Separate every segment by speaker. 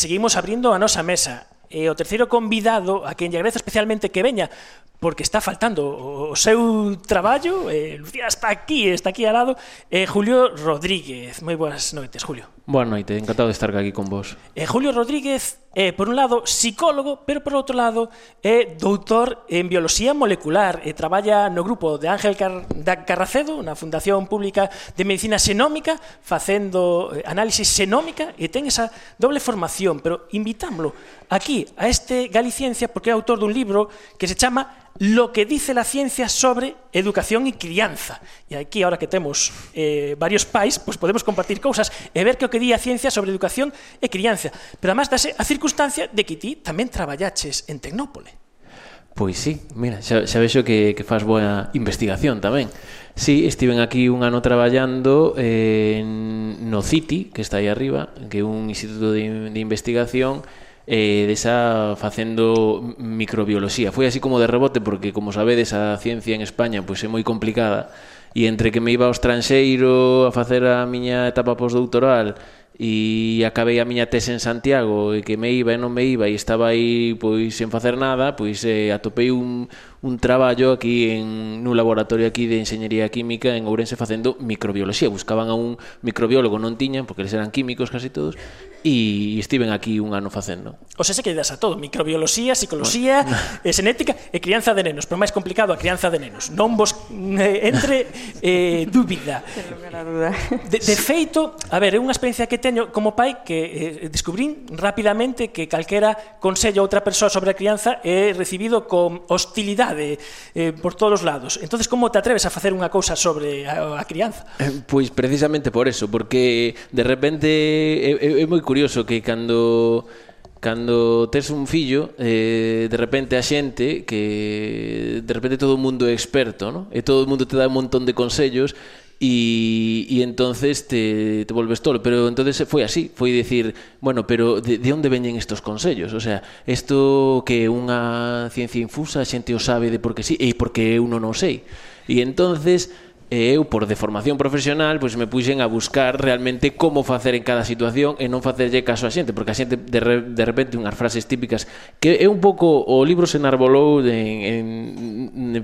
Speaker 1: Seguimos abrindo a nosa mesa. E o terceiro convidado, a quen lle agradezo especialmente que veña, porque está faltando o seu traballo, eh, Lucía está aquí, está aquí al lado, eh, Julio Rodríguez. Moi boas noites, Julio.
Speaker 2: Boa noite, encantado de estar aquí con vos.
Speaker 1: Eh, Julio Rodríguez, eh, por un lado, psicólogo, pero por outro lado, é eh, doutor en bioloxía molecular e eh, traballa no grupo de Ángel Car da Carracedo na Fundación Pública de Medicina Xenómica facendo eh, análisis xenómica e ten esa doble formación, pero invitámolo aquí a este Galiciencia porque é autor dun libro que se chama lo que dice la ciencia sobre educación y crianza. E aquí, ahora que temos eh, varios pais, pues podemos compartir cousas e ver que o que di a ciencia sobre educación e crianza. Pero además dase a circunstancia de que ti tamén traballaches en Tecnópole.
Speaker 2: Pois sí, mira, xa, xa vexo que, que faz boa investigación tamén. Sí, estiven aquí un ano traballando eh, no CITI, que está aí arriba, que é un instituto de, de investigación eh, desa facendo microbioloxía. Foi así como de rebote porque como sabedes a ciencia en España pois é moi complicada e entre que me iba ao estranxeiro a facer a miña etapa postdoctoral e acabei a miña tese en Santiago e que me iba e non me iba e estaba aí pois sen facer nada, pois eh, atopei un, un traballo aquí en nun laboratorio aquí de enxeñería química en Ourense facendo microbioloxía. Buscaban a un microbiólogo, non tiñan, porque eles eran químicos casi todos, e estiven aquí un ano facendo.
Speaker 1: O sea, se que das a todo, microbioloxía, psicoloxía, bueno. eh, xenética e crianza de nenos, pero máis complicado a crianza de nenos. Non vos eh, entre eh, dúbida. De, de feito, a ver, é unha experiencia que te teño como pai que eh, descubrín rapidamente que calquera consello a outra persoa sobre a crianza é recibido con hostilidade eh, por todos os lados. Entonces como te atreves a facer unha cousa sobre a, a crianza?
Speaker 2: Eh, pois precisamente por eso, porque de repente é, é, é moi curioso que cando cando tes un fillo eh, de repente a xente que de repente todo o mundo é experto ¿no? e todo o mundo te dá un montón de consellos y, y entonces te, te volves todo. Pero entonces foi así, foi dicir, bueno, pero de, de onde veñen estos consellos? O sea, isto que unha ciencia infusa, a xente o sabe de por que sí, e porque eu non o sei. E entonces e eu por deformación profesional pois me puxen a buscar realmente como facer en cada situación e non facerlle caso a xente porque a xente de, re, de repente unhas frases típicas que é un pouco o libro se enarbolou en, en,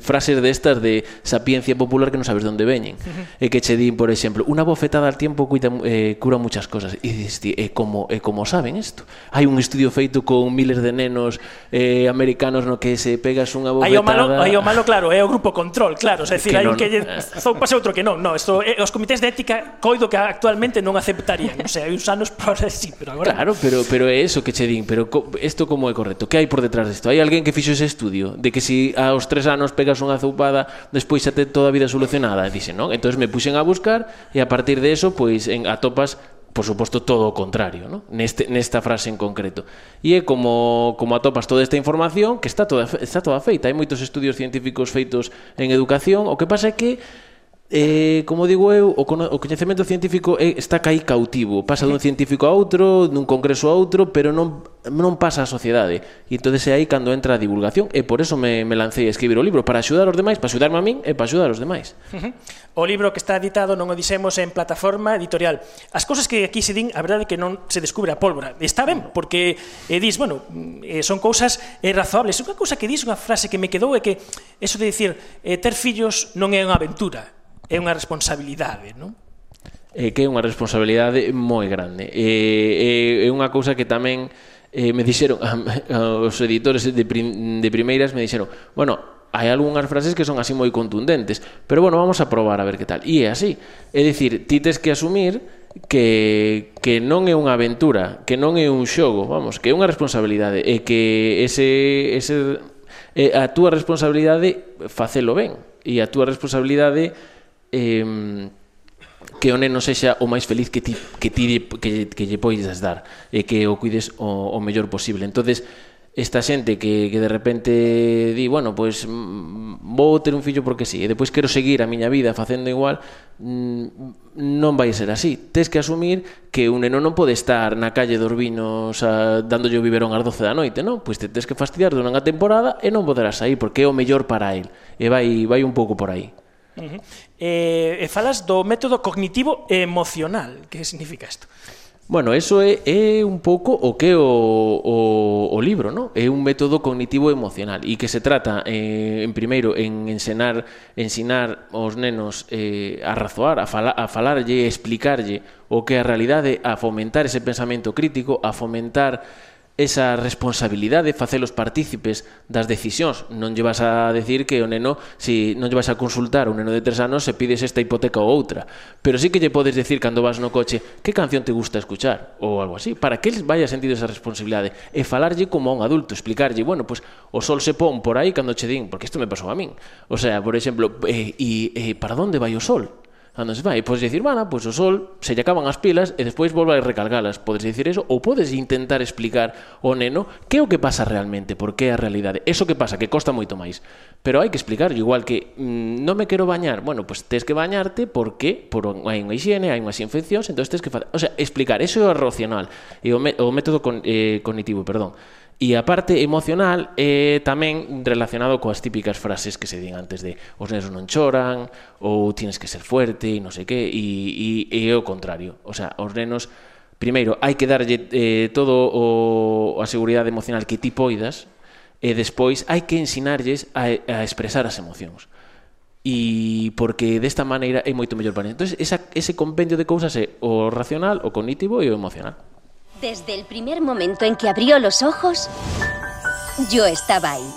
Speaker 2: frases destas de, sapiencia popular que non sabes de onde veñen. Uh -huh. E que che din, por exemplo, unha bofetada al tiempo cuita, eh, cura muchas cosas. E dices, ti, eh, como, eh, como saben isto? Hai un estudio feito con miles de nenos eh, americanos no que se pegas unha bofetada...
Speaker 1: Hai o malo, hai o malo claro, é o grupo control, claro. Es decir, hai un que lle... pase outro que non. non. esto, eh, os comités de ética coido que actualmente non aceptarían. O sea, hai uns anos por sí, pero agora...
Speaker 2: Claro, pero, pero é eso que che din. Pero isto co... como é correcto? Que hai por detrás disto? Hai alguén que fixo ese estudio de que si aos tres anos anos pegas unha zoupada, despois xa te toda a vida solucionada, dice non? entonces me puxen a buscar e a partir de eso, pois en, atopas por suposto todo o contrario, ¿no? Neste nesta frase en concreto. E é como como atopas toda esta información que está toda está toda feita, hai moitos estudios científicos feitos en educación, o que pasa é que Eh, como digo eu, o, o coñecemento científico é, está caí cautivo, pasa dun científico a outro, dun congreso a outro, pero non non pasa a sociedade e entonces é aí cando entra a divulgación e por eso me, me lancei a escribir o libro para axudar os demais, para axudarme a min e para axudar os demais
Speaker 1: uh -huh. O libro que está editado non o dixemos en plataforma editorial As cousas que aquí se din, a verdade é que non se descubre a pólvora Está ben, porque eh, dis, bueno, eh, son cousas eh, razoables Unha cousa que dis, unha frase que me quedou é que eso de dicir eh, ter fillos non é unha aventura é unha responsabilidade, non?
Speaker 2: Eh, que é unha responsabilidade moi grande. É, eh, é unha cousa que tamén eh, me dixeron, os editores de, prim, de primeiras me dixeron, bueno, hai algunhas frases que son así moi contundentes, pero bueno, vamos a probar a ver que tal. E é así. É dicir, ti tes que asumir que, que non é unha aventura, que non é un xogo, vamos, que é unha responsabilidade, e que ese, ese, eh, a túa responsabilidade facelo ben, e a túa responsabilidade eh, que o neno sexa o máis feliz que ti, que, ti, que, que lle poidas dar e que o cuides o, o mellor posible. entonces esta xente que, que de repente di, bueno, pois pues, mm, vou ter un fillo porque sí, e depois quero seguir a miña vida facendo igual, mm, non vai ser así. Tes que asumir que un neno non pode estar na calle dos vinos a, dándolle o biberón ás 12 da noite, non? Pois te tes que fastidiar durante a temporada e non poderás sair porque é o mellor para el. E vai, vai un pouco por aí.
Speaker 1: Uh -huh. Eh, e, eh, e falas do método cognitivo emocional. Que significa isto?
Speaker 2: Bueno, eso é, é un pouco o que o, o, o libro, ¿no? É un método cognitivo emocional e que se trata, eh, en primeiro, en ensenar, ensinar aos nenos eh, a razoar, a, fala, a falarlle, a explicarlle o que é a realidade, a fomentar ese pensamento crítico, a fomentar esa responsabilidade, facelos partícipes das decisións. Non lle vas a decir que o neno, si non lle vas a consultar un neno de tres anos, se pides esta hipoteca ou outra. Pero sí que lle podes decir cando vas no coche que canción te gusta escuchar ou algo así, para que el vaya sentido esa responsabilidade. E falarlle como a un adulto, explicarlle, bueno, pues, o sol se pon por aí cando che din, porque isto me pasou a min. O sea, por exemplo, eh, e, eh, para onde vai o sol? Cando se vai, podes dicir, bueno, pois o sol se lle acaban as pilas e despois volve a recargalas. Podes dicir eso ou podes intentar explicar ao neno que é o que pasa realmente, por que é a realidade. Eso que pasa, que costa moito máis. Pero hai que explicar, igual que mmm, non me quero bañar, bueno, pois pues tes que bañarte porque por hai unha higiene, hai unhas infeccións, entón tes que facer, o sea, explicar, eso é racional e o, me, o método con, eh, cognitivo, perdón. E a parte emocional é tamén relacionado coas típicas frases que se din antes de os nenos non choran, ou tienes que ser fuerte, e non sei que, e, e, e é o contrario. O sea, os nenos, primeiro, hai que darlle eh, todo o, a seguridade emocional que ti poidas, e despois hai que ensinarlles a, a expresar as emocións e porque desta maneira é moito mellor para eles. Entón, esa, ese compendio de cousas é o racional, o cognitivo e o emocional.
Speaker 3: Desde el primer momento en que abrió los ojos, yo estaba ahí.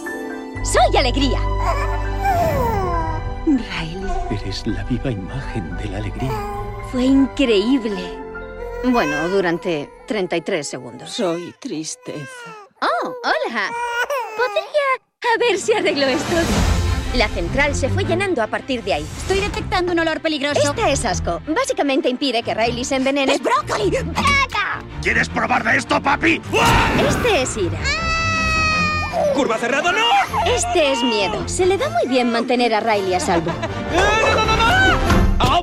Speaker 3: ¡Soy alegría!
Speaker 4: Riley.
Speaker 5: Eres la viva imagen de la alegría.
Speaker 3: Fue increíble. Bueno, durante 33 segundos.
Speaker 4: Soy tristeza.
Speaker 3: Oh, hola. ¿Podría a ver si arreglo esto? La central se fue llenando a partir de ahí.
Speaker 6: Estoy detectando un olor peligroso.
Speaker 3: Este es asco. Básicamente impide que Riley se envenene.
Speaker 6: ¡Es brócoli! ¡Braga!
Speaker 7: ¿Quieres probar de esto, papi?
Speaker 3: Este es ira.
Speaker 7: ¡Curva cerrada, no!
Speaker 3: Este es miedo. Se le da muy bien mantener a Riley a salvo. ¡Eh, ¡Ah!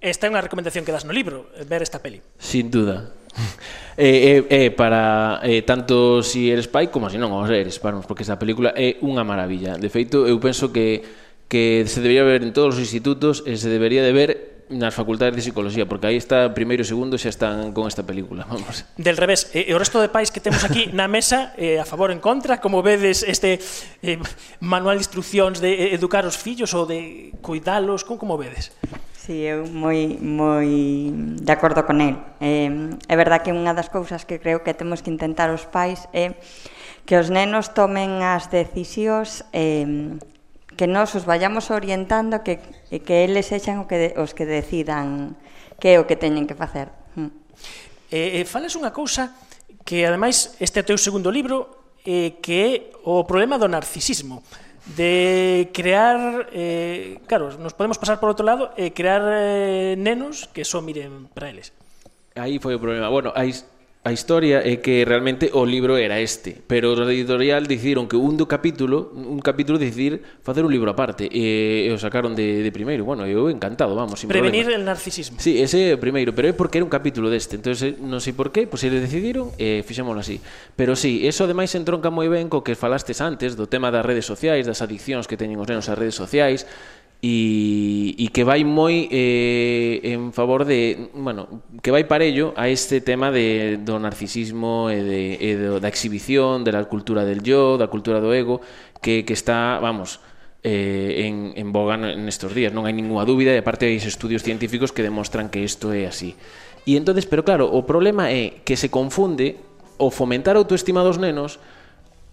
Speaker 1: Esta é una recomendación que das no libro, eh, ver esta peli.
Speaker 2: Sin duda. Eh, eh, eh, para eh, tanto si eres pai como si non os eres, vamos, porque esta película é unha maravilla. De feito, eu penso que que se debería ver en todos os institutos e se debería de ver nas facultades de psicología, porque aí está primeiro e segundo xa están con esta película, vamos.
Speaker 1: Del revés, e, e o resto de pais que temos aquí na mesa eh, a favor en contra, como vedes este eh, manual de instruccións de eh, educar os fillos ou de cuidalos, como como vedes?
Speaker 8: Sí, eu moi moi de acordo con el. Eh, é verdad que unha das cousas que creo que temos que intentar os pais é que os nenos tomen as decisións eh, que nós os vayamos orientando que, que eles sexan o que de, os que decidan que é o que teñen que facer.
Speaker 1: Mm. Eh, falas unha cousa que ademais este é o teu segundo libro eh, que é o problema do narcisismo de crear eh, claro, nos podemos pasar por outro lado e eh, crear eh, nenos que só miren para eles.
Speaker 2: Aí foi o problema. Bueno, hai A historia é que realmente o libro era este, pero o editorial decidiron que un do capítulo, un capítulo decidir facer un libro aparte e, e o sacaron de, de primeiro. Bueno, eu encantado, vamos, sin
Speaker 1: Prevenir
Speaker 2: problema.
Speaker 1: el narcisismo.
Speaker 2: Sí, ese é o primeiro, pero é porque era un capítulo deste. Entonces, non sei por qué, pois pues, eles decidiron e eh, fixémolo así. Pero sí, eso ademais entronca moi ben co que falastes antes do tema das redes sociais, das adiccións que teñen os nenos ás redes sociais, e, e que vai moi eh, en favor de, bueno, que vai parello a este tema de, do narcisismo e, de, e do, da exhibición, de la cultura del yo, da cultura do ego, que, que está, vamos, eh, en, en boga nestos días. Non hai ninguna dúbida e aparte hai estudios científicos que demostran que isto é así. E entonces, pero claro, o problema é que se confunde o fomentar a autoestima dos nenos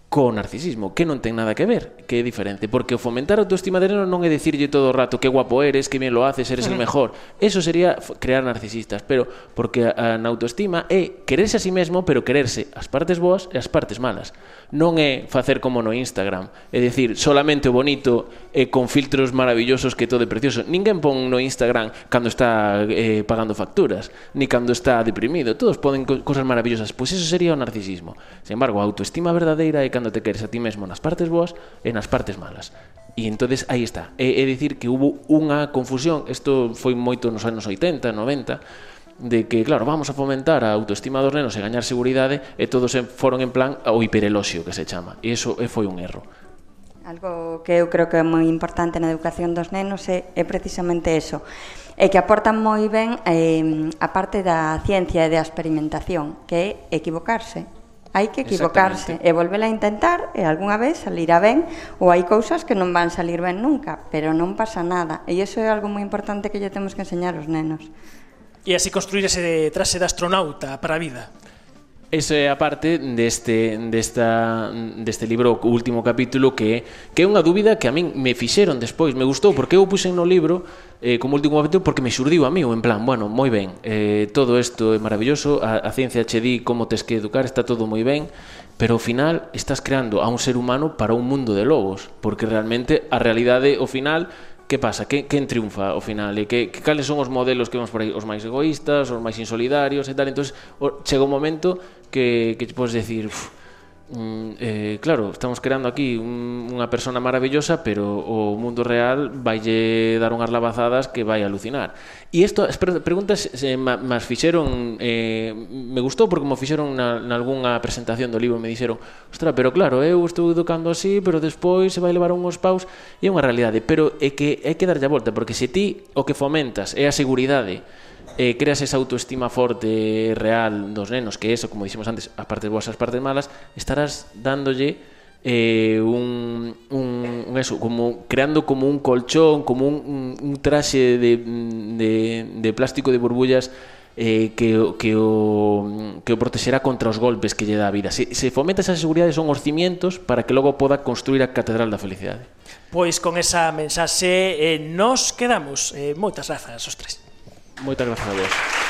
Speaker 2: co narcisismo, que non ten nada que ver, que é diferente, porque o fomentar a autoestima de neno non é dicirlle todo o rato que guapo eres, que bien lo haces, eres uh -huh. el mejor. Eso sería crear narcisistas, pero porque a, a na autoestima é quererse a sí mesmo, pero quererse as partes boas e as partes malas. Non é facer como no Instagram, é dicir, solamente o bonito e con filtros maravillosos que todo é precioso. Ninguén pon no Instagram cando está eh, pagando facturas, ni cando está deprimido. Todos poden co cosas maravillosas, pois pues eso sería o narcisismo. Sin embargo, a autoestima verdadeira é cando te queres a ti mesmo nas partes boas e nas partes malas. E entonces aí está. É, é dicir que hubo unha confusión, isto foi moito nos anos 80, 90, de que, claro, vamos a fomentar a autoestima dos nenos e gañar seguridade e todos foron en plan ao hipereloxio que se chama. E iso foi un erro.
Speaker 8: Algo que eu creo que é moi importante na educación dos nenos é, é precisamente eso, é que aportan moi ben eh, a parte da ciencia e da experimentación, que é equivocarse, Hai que equivocarse e volvela a intentar e algunha vez salirá ben ou hai cousas que non van salir ben nunca, pero non pasa nada. E iso é algo moi importante que lle temos que enseñar aos nenos.
Speaker 1: E así construir ese traxe de astronauta para a vida.
Speaker 2: Esa é a parte deste, desta, deste libro, o último capítulo, que, que é unha dúbida que a min me fixeron despois, me gustou, porque eu puxen no libro eh, como último capítulo porque me xurdiu a mí, en plan, bueno, moi ben, eh, todo isto é maravilloso, a, a ciencia che di como tes que educar, está todo moi ben, pero ao final estás creando a un ser humano para un mundo de lobos, porque realmente a realidade, ao final, que pasa? Que, quen triunfa ao final? E que, que cales son os modelos que vemos por aí? Os máis egoístas, os máis insolidarios e tal. Entón, chega un momento que, que podes decir... Uf, Mm, eh, claro, estamos creando aquí un, unha persona maravillosa, pero o mundo real vaille dar unhas lavazadas que vai alucinar. E isto, as preguntas eh, mas fixeron, eh, me gustou porque me fixeron na, na algunha presentación do libro, me dixeron, ostra, pero claro, eu estou educando así, pero despois se vai levar unhos paus, e é unha realidade, pero é que hai que darlle a volta, porque se ti o que fomentas é a seguridade, eh, creas esa autoestima forte real dos nenos, que eso, como dixemos antes, as partes boas as partes malas, estarás dándolle eh, un, un, un eso, como creando como un colchón, como un, un, un traxe de, de, de plástico de burbullas eh, que, que, o, que o protexerá contra os golpes que lle dá a vida. Se, se fomenta esa seguridade son os cimientos para que logo poda construir a Catedral da Felicidade.
Speaker 1: Pois con esa mensaxe eh, nos quedamos. Eh, moitas grazas aos tres.
Speaker 2: Moitas grazas a vos.